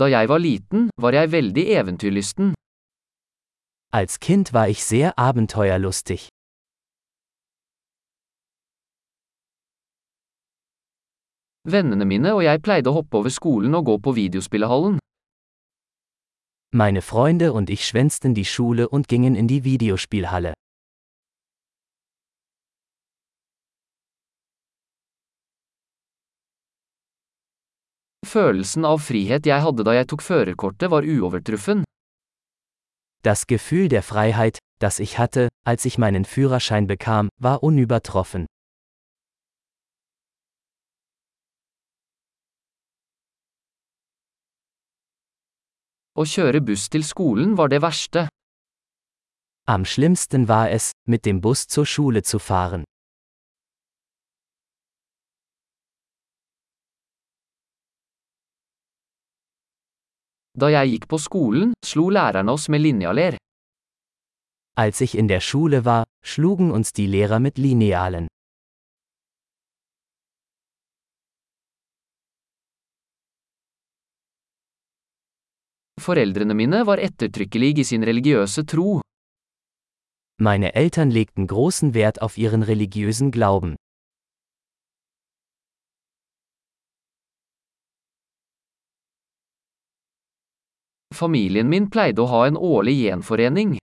Da jeg var liten, var jeg veldig eventyrlysten. Als Kind war ich sehr abenteuerlustig. Vennene mine og jeg pleide å hoppe over skolen og gå på videospillehallen. Meine Freunde und ich schwänzten die Schule und gingen in die Videospielhalle. Følelsen av frihet jeg hadde da jeg tok førerkortet var uovertruffen. Das Gefühl der Freiheit, das ich hatte, als ich meinen Führerschein bekam, war unübertroffen. Å kjøre buss til skolen var det verste. Am schlimmsten war es, mit dem Bus zur Schule zu fahren. Da jeg gikk på skolen, slo lærerne oss med linjaler. Als ich in der Schule war, schlugen uns die Lehrer mit Linealen. Foreldrene mine var ettertrykkelige i sin religiøse tro. Meine Eltern legten großen Wert auf ihren religiösen Glauben. Familien min pleide å ha en årlig gjenforening.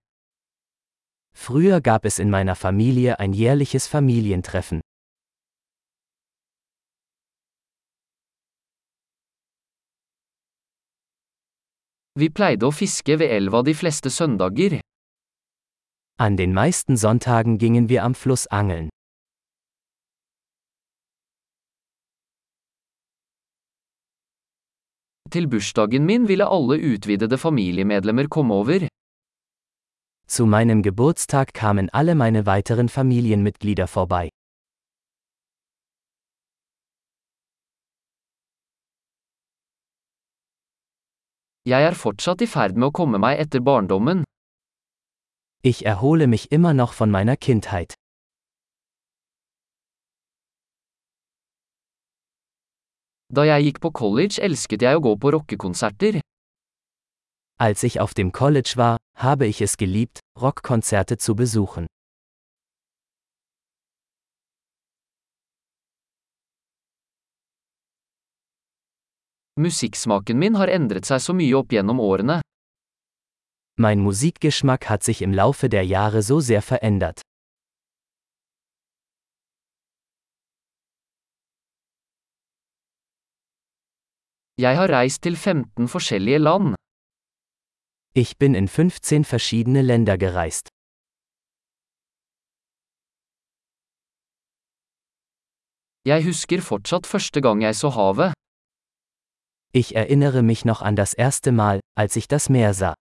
Früher gab es in meiner Familie ein jährliches Familientreffen. Vi pleide å fiske ved elva de fleste søndager. An den meisten Sonntagen gingen wir am Fluss angeln. Til bursdagen min ville alle utvidede familiemedlemmer komme over. Zu meinem Geburtstag kamen alle meine weiteren Familienmitglieder vorbei. Jeg er fortsatt i ferd med å komme meg etter barndommen. Ich erhole mich immer noch von meiner Kindheit. Da jeg gikk på college elsket jeg å gå på rockekonserter. Als ich auf dem College war, habe ich es geliebt, Rockkonzerte zu besuchen. Musikksmaken min har endret seg så mye opp gjennom årene. Mein Musikgeschmack hat sich im Laufe der Jahre so sehr verändert. Jeg har reist til 15 forskjellige land. Ich bin in 15 verschiedene Länder gereist. Jeg husker fortsatt første gang jeg så havet. Ich erinnere mich noch an das erste Mal, als ich das Meer sah.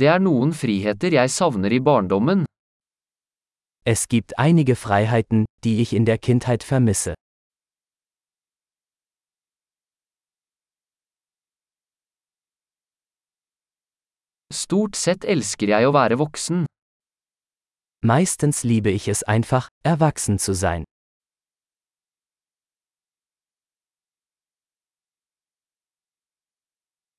Det er noen friheter jeg savner i barndommen. Es gibt einige Freiheiten, die ich in der Kindheit vermisse. Stort sett elsker jeg å være voksen. Meistens liebe ich es einfach, erwachsen zu sein.